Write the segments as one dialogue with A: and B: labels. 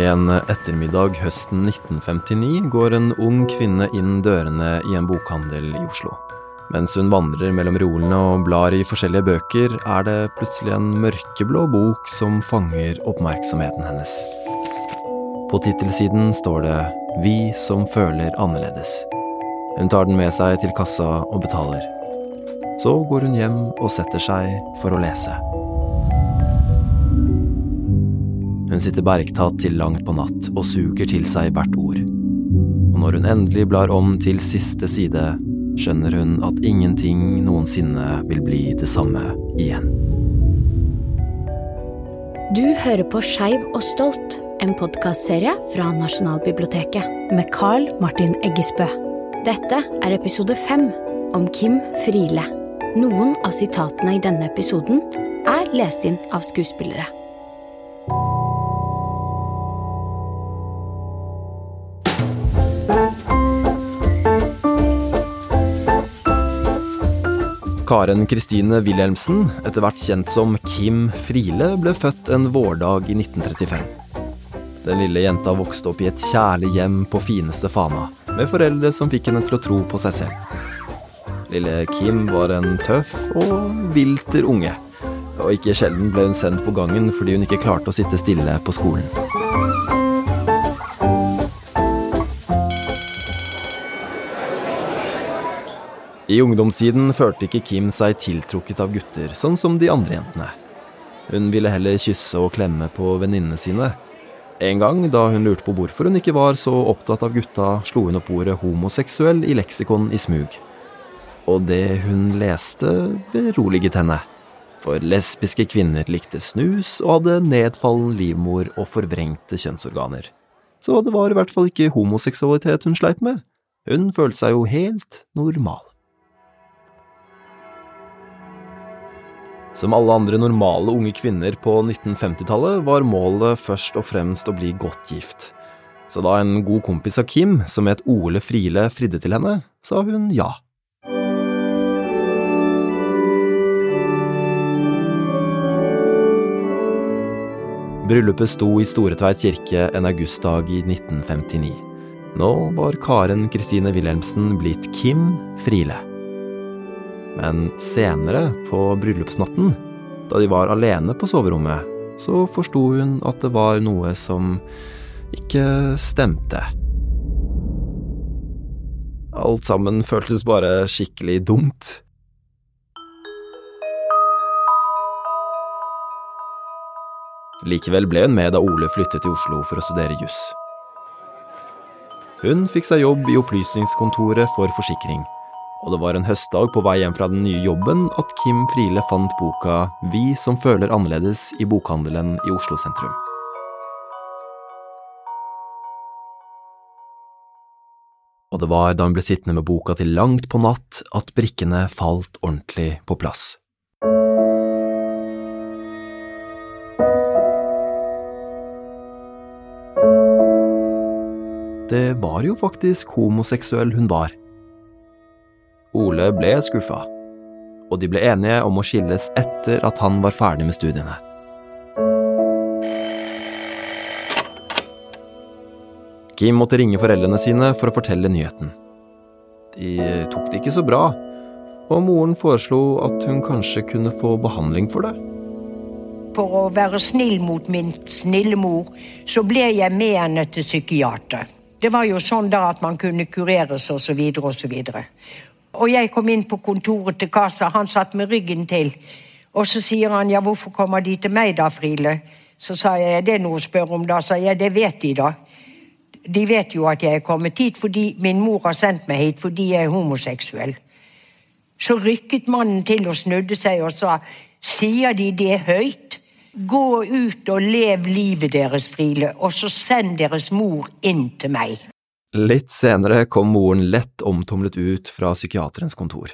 A: En ettermiddag høsten 1959 går en ung kvinne inn dørene i en bokhandel i Oslo. Mens hun vandrer mellom reolene og blar i forskjellige bøker, er det plutselig en mørkeblå bok som fanger oppmerksomheten hennes. På tittelsiden står det Vi som føler annerledes. Hun tar den med seg til kassa og betaler. Så går hun hjem og setter seg for å lese. Hun sitter bergtatt til langt på natt og suger til seg hvert ord. Og når hun endelig blar om til siste side, skjønner hun at ingenting noensinne vil bli det samme igjen.
B: Du hører på Skeiv og stolt, en podkastserie fra Nasjonalbiblioteket med Carl Martin Eggesbø. Dette er episode fem om Kim Friele. Noen av sitatene i denne episoden er lest inn av skuespillere.
A: Karen Kristine Wilhelmsen, etter hvert kjent som Kim Friele, ble født en vårdag i 1935. Den lille jenta vokste opp i et kjærlig hjem på fineste Fana, med foreldre som fikk henne til å tro på seg selv. Lille Kim var en tøff og vilter unge, og ikke sjelden ble hun sendt på gangen fordi hun ikke klarte å sitte stille på skolen. I ungdomstiden følte ikke Kim seg tiltrukket av gutter, sånn som de andre jentene. Hun ville heller kysse og klemme på venninnene sine. En gang da hun lurte på hvorfor hun ikke var så opptatt av gutta, slo hun opp ordet homoseksuell i leksikon i smug. Og det hun leste, beroliget henne. For lesbiske kvinner likte snus og hadde nedfallen livmor og forvrengte kjønnsorganer. Så det var i hvert fall ikke homoseksualitet hun sleit med. Hun følte seg jo helt normal. Som alle andre normale unge kvinner på 1950-tallet var målet først og fremst å bli godt gift. Så da en god kompis av Kim, som het Ole Friele, fridde til henne, sa hun ja. Bryllupet sto i Storetveit kirke en augustdag i 1959. Nå var Karen Kristine Wilhelmsen blitt Kim Friele. Men senere, på bryllupsnatten, da de var alene på soverommet, så forsto hun at det var noe som ikke stemte. Alt sammen føltes bare skikkelig dumt. Likevel ble hun med da Ole flyttet til Oslo for å studere juss. Hun fikk seg jobb i Opplysningskontoret for forsikring og det var en høstdag på vei hjem fra den nye jobben at Kim Friele fant boka Vi som føler annerledes i bokhandelen i Oslo sentrum. Og det var da hun ble sittende med boka til langt på natt at brikkene falt ordentlig på plass. Det var jo faktisk homoseksuell hun var. Ole ble skuffa, og de ble enige om å skilles etter at han var ferdig med studiene. Kim måtte ringe foreldrene sine for å fortelle nyheten. De tok det ikke så bra, og moren foreslo at hun kanskje kunne få behandling for det.
C: For å være snill mot min snille mor, så ble jeg med henne til psykiater. Det var jo sånn da at man kunne kureres osv. osv. Og jeg kom inn på kontoret til kassa, han satt med ryggen til. Og så sier han ja, hvorfor kommer de til meg da, Friele? Så sa jeg er det noe å spørre om da? Sa jeg det vet de da. De vet jo at jeg er kommet hit fordi min mor har sendt meg hit fordi jeg er homoseksuell. Så rykket mannen til og snudde seg og sa sier de det høyt? Gå ut og lev livet deres, Friele, og så send deres mor inn til meg.
A: Litt senere kom moren lett omtumlet ut fra psykiaterens kontor.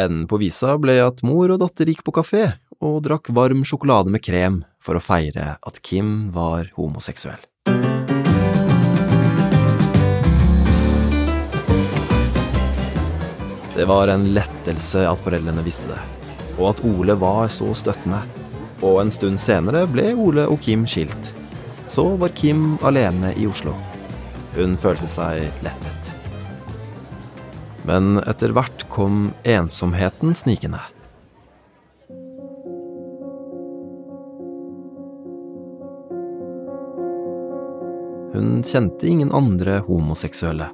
A: Enden på visa ble at mor og datter gikk på kafé og drakk varm sjokolade med krem for å feire at Kim var homoseksuell. Det var en lettelse at foreldrene visste det, og at Ole var så støttende. Og en stund senere ble Ole og Kim skilt. så var Kim alene i Oslo. Hun følte seg lettet. Men etter hvert kom ensomheten snikende. Hun kjente ingen andre homoseksuelle.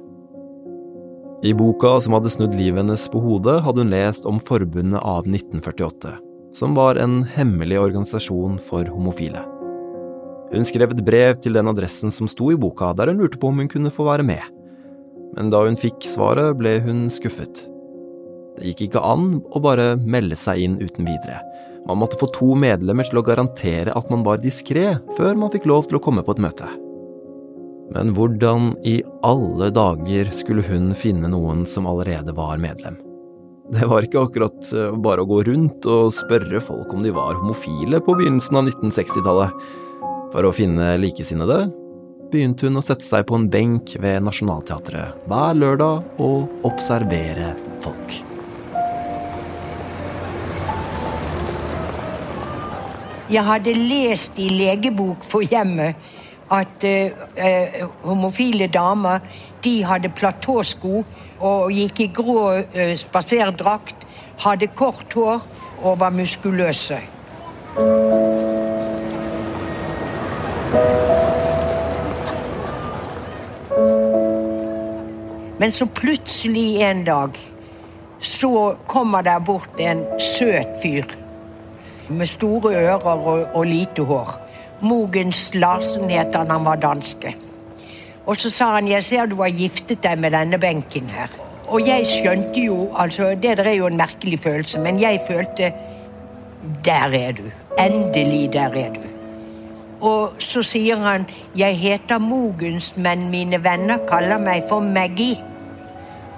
A: I boka som hadde snudd livet hennes på hodet, hadde hun lest om Forbundet av 1948, som var en hemmelig organisasjon for homofile. Hun skrev et brev til den adressen som sto i boka, der hun lurte på om hun kunne få være med. Men da hun fikk svaret, ble hun skuffet. Det gikk ikke an å bare melde seg inn uten videre. Man måtte få to medlemmer til å garantere at man var diskré, før man fikk lov til å komme på et møte. Men hvordan i alle dager skulle hun finne noen som allerede var medlem? Det var ikke akkurat eh, bare å gå rundt og spørre folk om de var homofile på begynnelsen av 1960-tallet. For å finne likesinnede begynte hun å sette seg på en benk ved Nationaltheatret hver lørdag og observere folk.
C: Jeg hadde lest i legebok for hjemmet at uh, homofile damer de hadde platåsko og gikk i grå uh, spaserdrakt, hadde kort hår og var muskuløse. Men så plutselig en dag så kommer der bort en søt fyr med store ører og, og lite hår. Mogens Larsen het han, han var danske. Og så sa han 'Jeg ser du har giftet deg med denne benken her'. Og jeg skjønte jo altså, Det er jo en merkelig følelse, men jeg følte Der er du. Endelig, der er du. Og så sier han 'Jeg heter Mogens, men mine venner kaller meg for Maggie'.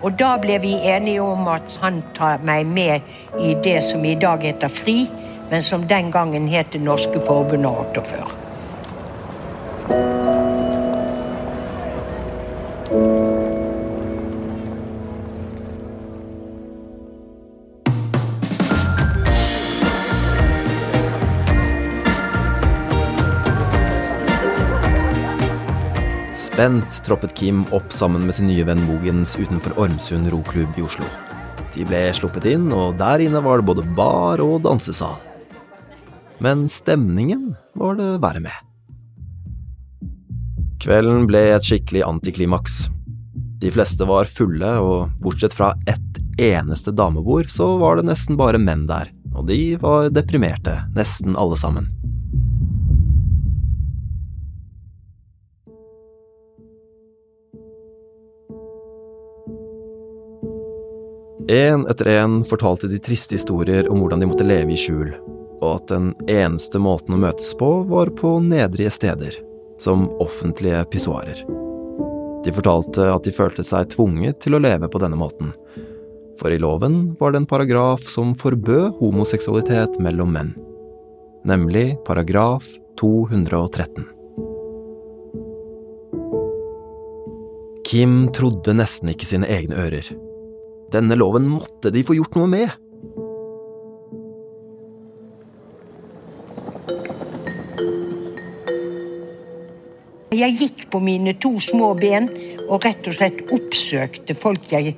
C: Og da ble vi enige om at han tar meg med i det som i dag heter FRI, men som den gangen het Det norske forbundet 48.
A: Spent troppet Kim opp sammen med sin nye venn Mogens utenfor Ormsund roklubb i Oslo. De ble sluppet inn, og der inne var det både bar og dansesal. Men stemningen var det verre med. Kvelden ble et skikkelig antiklimaks. De fleste var fulle, og bortsett fra ett eneste damebord, så var det nesten bare menn der, og de var deprimerte, nesten alle sammen. En etter en fortalte de triste historier om hvordan de måtte leve i skjul, og at den eneste måten å møtes på var på nedrige steder, som offentlige pissoarer. De fortalte at de følte seg tvunget til å leve på denne måten, for i loven var det en paragraf som forbød homoseksualitet mellom menn, nemlig paragraf 213. Kim trodde nesten ikke sine egne ører. Denne loven måtte de få gjort noe med.
C: Jeg gikk på mine to små ben og rett og slett oppsøkte folk jeg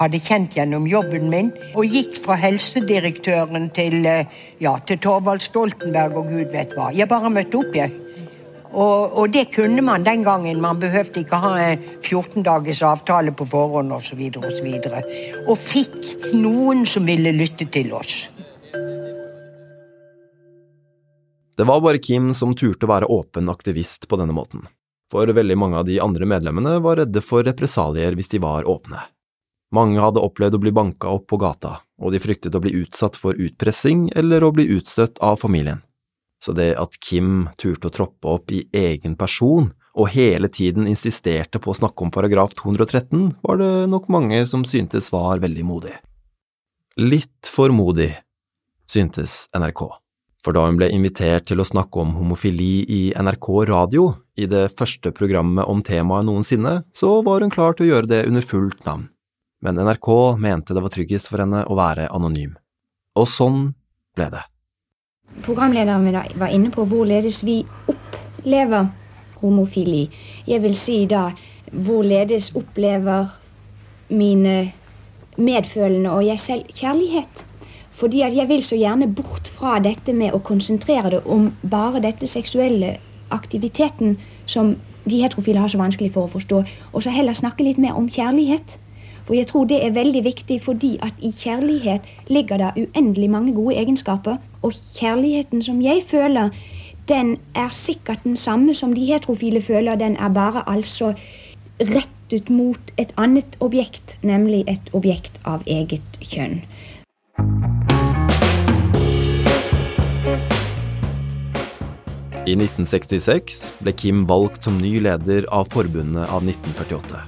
C: hadde kjent gjennom jobben min, og gikk fra helsedirektøren til, eh, ja, til Torvald Stoltenberg og gud vet hva. Jeg bare møtte opp, jeg. Og, og, det kunne man den gangen. Man behøvde ikke ha en 14 dagers avtale på forhånd osv. Og, så videre, og, og fikk noen som ville lytte til oss.
A: Det var bare Kim som turte å være åpen aktivist på denne måten, for veldig mange av de andre medlemmene var redde for represalier hvis de var åpne. Mange hadde opplevd å bli banka opp på gata, og de fryktet å bli utsatt for utpressing eller å bli utstøtt av familien så det at Kim turte å troppe opp i egen person og hele tiden insisterte på å snakke om paragraf 213, var det nok mange som syntes var veldig modig. Litt for modig, syntes NRK, for da hun ble invitert til å snakke om homofili i NRK radio, i det første programmet om temaet noensinne, så var hun klar til å gjøre det under fullt navn. Men NRK mente det var tryggest for henne å være anonym. Og sånn ble det
D: programlederen min var inne på, hvorledes vi opplever homofili. Jeg vil si da hvorledes opplever mine medfølende og jeg selv kjærlighet. Fordi at jeg vil så gjerne bort fra dette med å konsentrere det om bare dette seksuelle aktiviteten som de heterofile har så vanskelig for å forstå, og så heller snakke litt mer om kjærlighet. For jeg tror det er veldig viktig fordi at i kjærlighet ligger det uendelig mange gode egenskaper. Og kjærligheten som jeg føler, den er sikkert den samme som de heterofile føler. Den er bare altså rettet mot et annet objekt, nemlig et objekt av eget kjønn.
A: I 1966 ble Kim valgt som ny leder av forbundet av 1948.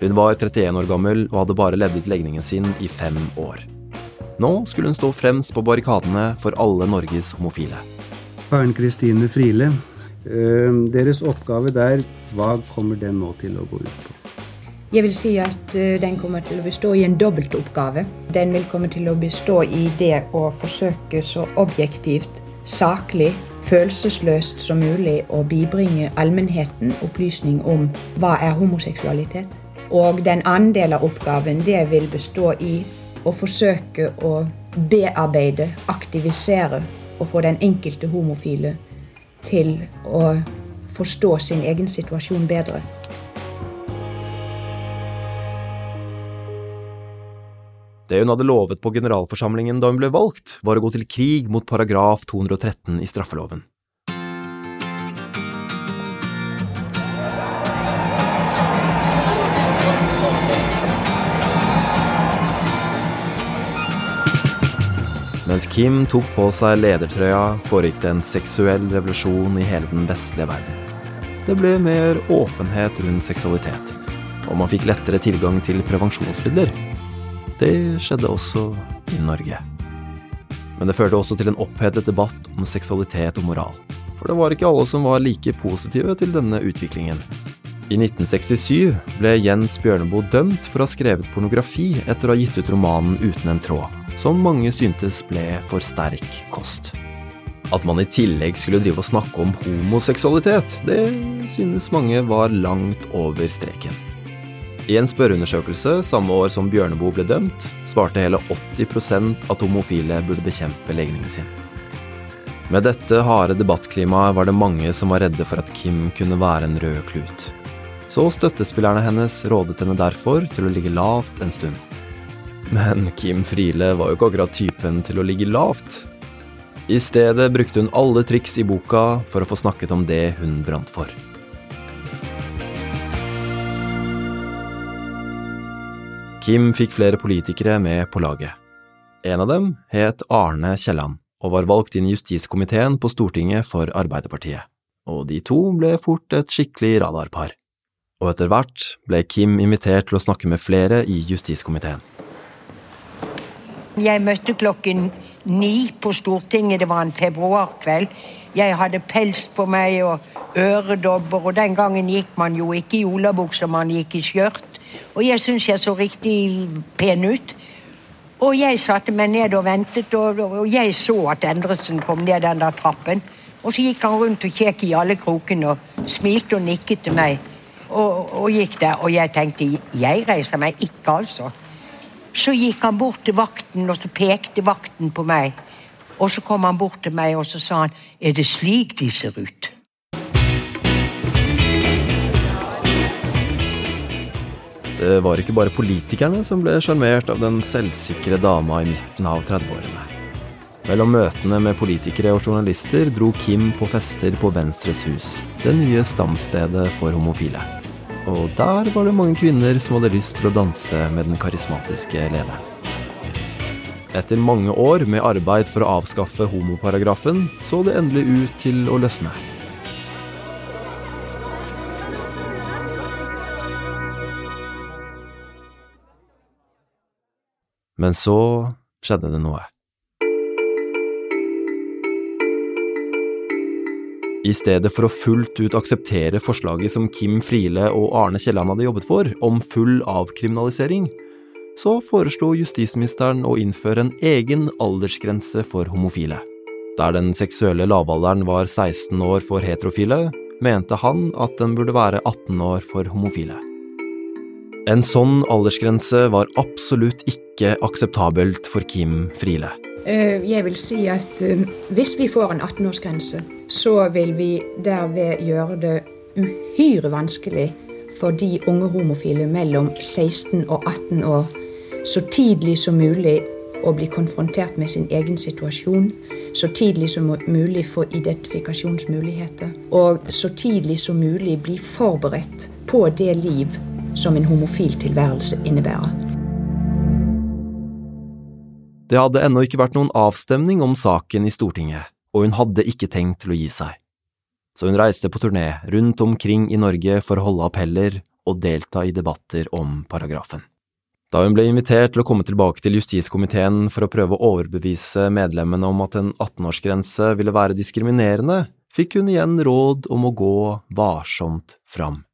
A: Hun var 31 år gammel og hadde bare levd ut legningen sin i fem år. Nå skulle hun stå fremst på barrikadene for alle Norges homofile.
E: Karen Kristine Friele, eh, deres oppgave der, hva kommer den nå til å gå ut på?
F: Jeg vil si at eh, den kommer til å bestå i en dobbeltoppgave. Den vil komme til å bestå i det å forsøke så objektivt, saklig, følelsesløst som mulig å bibringe allmennheten opplysning om hva er homoseksualitet. Og den andre delen av oppgaven det vil bestå i å forsøke å bearbeide, aktivisere og få den enkelte homofile til å forstå sin egen situasjon bedre.
A: Det hun hadde lovet på generalforsamlingen da hun ble valgt, var å gå til krig mot paragraf 213 i straffeloven. Mens Kim tok på seg ledertrøya, foregikk det en seksuell revolusjon i hele den vestlige verden. Det ble mer åpenhet rundt seksualitet, og man fikk lettere tilgang til prevensjonsmidler. Det skjedde også i Norge. Men det førte også til en opphetet debatt om seksualitet og moral. For det var ikke alle som var like positive til denne utviklingen. I 1967 ble Jens Bjørneboe dømt for å ha skrevet pornografi etter å ha gitt ut romanen Uten en tråd som mange syntes ble for sterk kost. At man i tillegg skulle drive og snakke om homoseksualitet, det synes mange var langt over streken. I en spørreundersøkelse samme år som Bjørneboe ble dømt, svarte hele 80% at homofile burde bekjempe legningen sin. Med dette harde debattklimaet var det mange som var redde for at Kim kunne være en rød klut. Så støttespillerne hennes rådet henne derfor til å ligge lavt en stund. Men Kim Friele var jo ikke akkurat typen til å ligge lavt. I stedet brukte hun alle triks i boka for å få snakket om det hun brant for. Kim fikk flere politikere med på laget. En av dem het Arne Kielland og var valgt inn i justiskomiteen på Stortinget for Arbeiderpartiet. Og de to ble fort et skikkelig radarpar. Og etter hvert ble Kim invitert til å snakke med flere i justiskomiteen.
C: Jeg møtte klokken ni på Stortinget, det var en februarkveld. Jeg hadde pels på meg og øredobber, og den gangen gikk man jo ikke i olabukser, man gikk i skjørt. Og jeg syns jeg så riktig pen ut. Og jeg satte meg ned og ventet, og, og jeg så at Endresen kom ned den der trappen. Og så gikk han rundt og kjekk i alle krokene og smilte og nikket til meg. Og, og gikk der, og jeg tenkte jeg reiser meg ikke, altså. Så gikk han bort til vakten, og så pekte vakten på meg. Og så kom han bort til meg og så sa han, 'Er det slik de ser ut?'
A: Det var ikke bare politikerne som ble sjarmert av den selvsikre dama i midten av 30-årene. Mellom møtene med politikere og journalister dro Kim på fester på Venstres hus, det nye stamstedet for homofile. Og der var det mange kvinner som hadde lyst til å danse med den karismatiske lederen. Etter mange år med arbeid for å avskaffe homoparagrafen, så det endelig ut til å løsne. Men så skjedde det noe. I stedet for å fullt ut akseptere forslaget som Kim Friele og Arne Kielland hadde jobbet for, om full avkriminalisering, så foreslo justisministeren å innføre en egen aldersgrense for homofile. Der den seksuelle lavalderen var 16 år for heterofile, mente han at den burde være 18 år for homofile. En sånn aldersgrense var absolutt ikke akseptabelt for Kim Friele.
F: Eh, jeg vil si at eh, hvis vi får en 18-årsgrense, så vil vi derved gjøre det uhyre vanskelig for de unge homofile mellom 16 og 18 år så tidlig som mulig å bli konfrontert med sin egen situasjon, så tidlig som mulig få identifikasjonsmuligheter, og så tidlig som mulig bli forberedt på det liv som en homofil tilværelse innebærer.
A: Det hadde ennå ikke vært noen avstemning om saken i Stortinget, og hun hadde ikke tenkt til å gi seg. Så hun reiste på turné rundt omkring i Norge for å holde appeller og delta i debatter om paragrafen. Da hun ble invitert til å komme tilbake til justiskomiteen for å prøve å overbevise medlemmene om at en 18-årsgrense ville være diskriminerende, fikk hun igjen råd om å gå varsomt fram.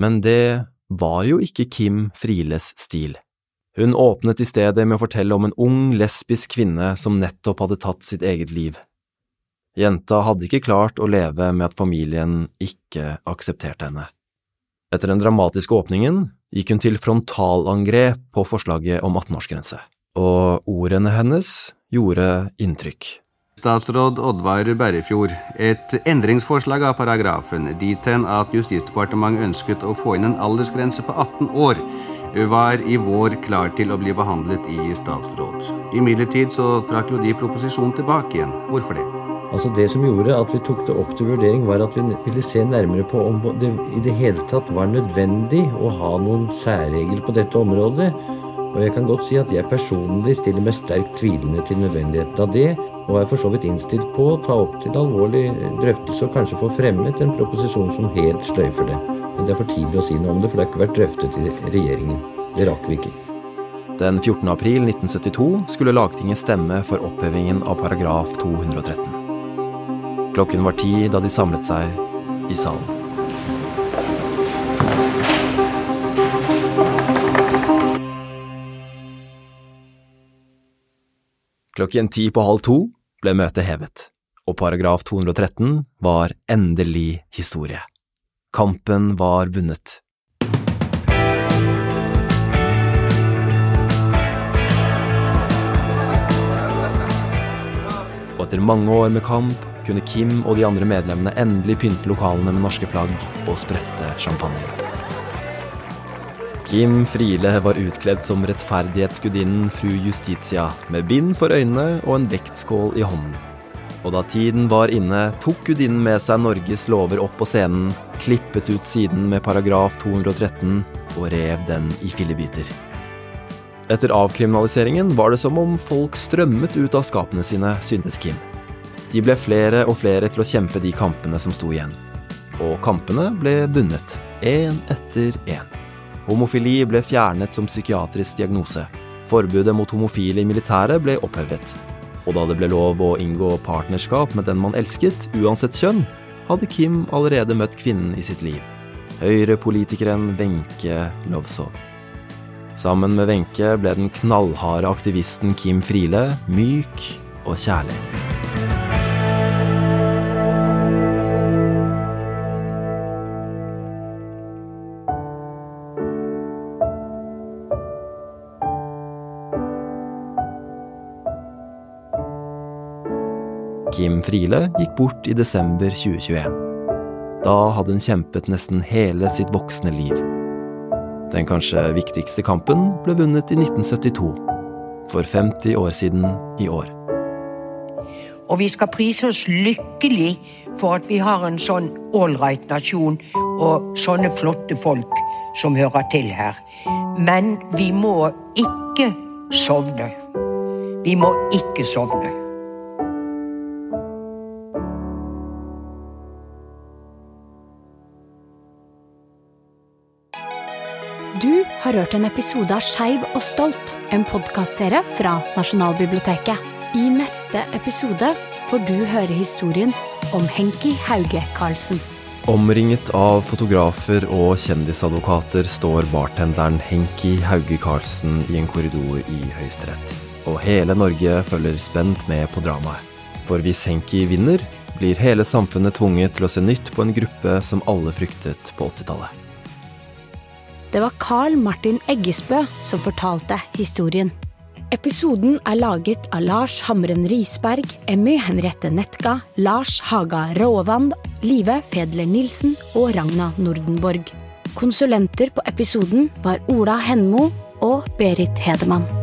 A: Men det var jo ikke Kim Frieles stil. Hun åpnet i stedet med å fortelle om en ung, lesbisk kvinne som nettopp hadde tatt sitt eget liv. Jenta hadde ikke klart å leve med at familien ikke aksepterte henne. Etter den dramatiske åpningen gikk hun til frontalangrep på forslaget om 18-årsgrense, og ordene hennes gjorde inntrykk.
E: Statsråd Oddvar Berrefjord, et endringsforslag av paragrafen dit hen at Justisdepartementet ønsket å få inn en aldersgrense på 18 år, var i vår klar til å bli behandlet i statsråd. Imidlertid så trakk jo de proposisjonen tilbake igjen. Hvorfor det?
G: Altså Det som gjorde at vi tok det opp til vurdering, var at vi ville se nærmere på om det i det hele tatt var nødvendig å ha noen særregel på dette området. Og jeg kan godt si at jeg personlig stiller meg sterkt tvilende til nødvendigheten av det, og er for så vidt innstilt på å ta opp til alvorlig drøftelse og kanskje få fremmet en proposisjon som helt sløyfer det. Men det er for tidlig å si noe om det, for det har ikke vært drøftet i regjeringen. Det rakk vi ikke.
A: Den 14. april 1972 skulle Lagtinget stemme for opphevingen av paragraf 213. Klokken var ti da de samlet seg i salen. Klokken ti på halv to ble møtet hevet, og paragraf 213 var endelig historie. Kampen var vunnet. Og etter mange år med kamp kunne Kim og de andre medlemmene endelig pynte lokalene med norske flagg og sprette champagne. Kim Friele var utkledd som rettferdighetsgudinnen fru Justitia, med bind for øynene og en vektskål i hånden. Og da tiden var inne, tok gudinnen med seg Norges lover opp på scenen, klippet ut siden med paragraf 213 og rev den i fillebiter. Etter avkriminaliseringen var det som om folk strømmet ut av skapene sine, syntes Kim. De ble flere og flere til å kjempe de kampene som sto igjen. Og kampene ble vunnet, én etter én. Homofili ble fjernet som psykiatrisk diagnose. Forbudet mot homofile i militæret ble opphevet. Og da det ble lov å inngå partnerskap med den man elsket, uansett kjønn, hadde Kim allerede møtt kvinnen i sitt liv. Høyre-politikeren Wenche Lovsov. Sammen med Wenche ble den knallharde aktivisten Kim Friele myk og kjærlig. Kim Friele gikk bort i desember 2021. Da hadde hun kjempet nesten hele sitt voksne liv. Den kanskje viktigste kampen ble vunnet i 1972. For 50 år siden i år.
C: Og vi skal prise oss lykkelig for at vi har en sånn ålreit nasjon og sånne flotte folk som hører til her. Men vi må ikke sovne. Vi må ikke sovne.
B: Har hørt en episode av Skeiv og stolt, en podkastserie fra Nasjonalbiblioteket. I neste episode får du høre historien om Henki Hauge Karlsen.
A: Omringet av fotografer og kjendisadvokater står bartenderen Henki Hauge Karlsen i en korridor i Høyesterett. Og hele Norge følger spent med på dramaet. For hvis Henki vinner, blir hele samfunnet tvunget til å se nytt på en gruppe som alle fryktet på 80-tallet.
B: Det var Carl Martin Eggesbø som fortalte historien. Episoden er laget av Lars Hamren Risberg, Emmy Henriette Netka, Lars Haga Råvand, Live Fedler Nilsen og Ragna Nordenborg. Konsulenter på episoden var Ola Henmo og Berit Hedemann.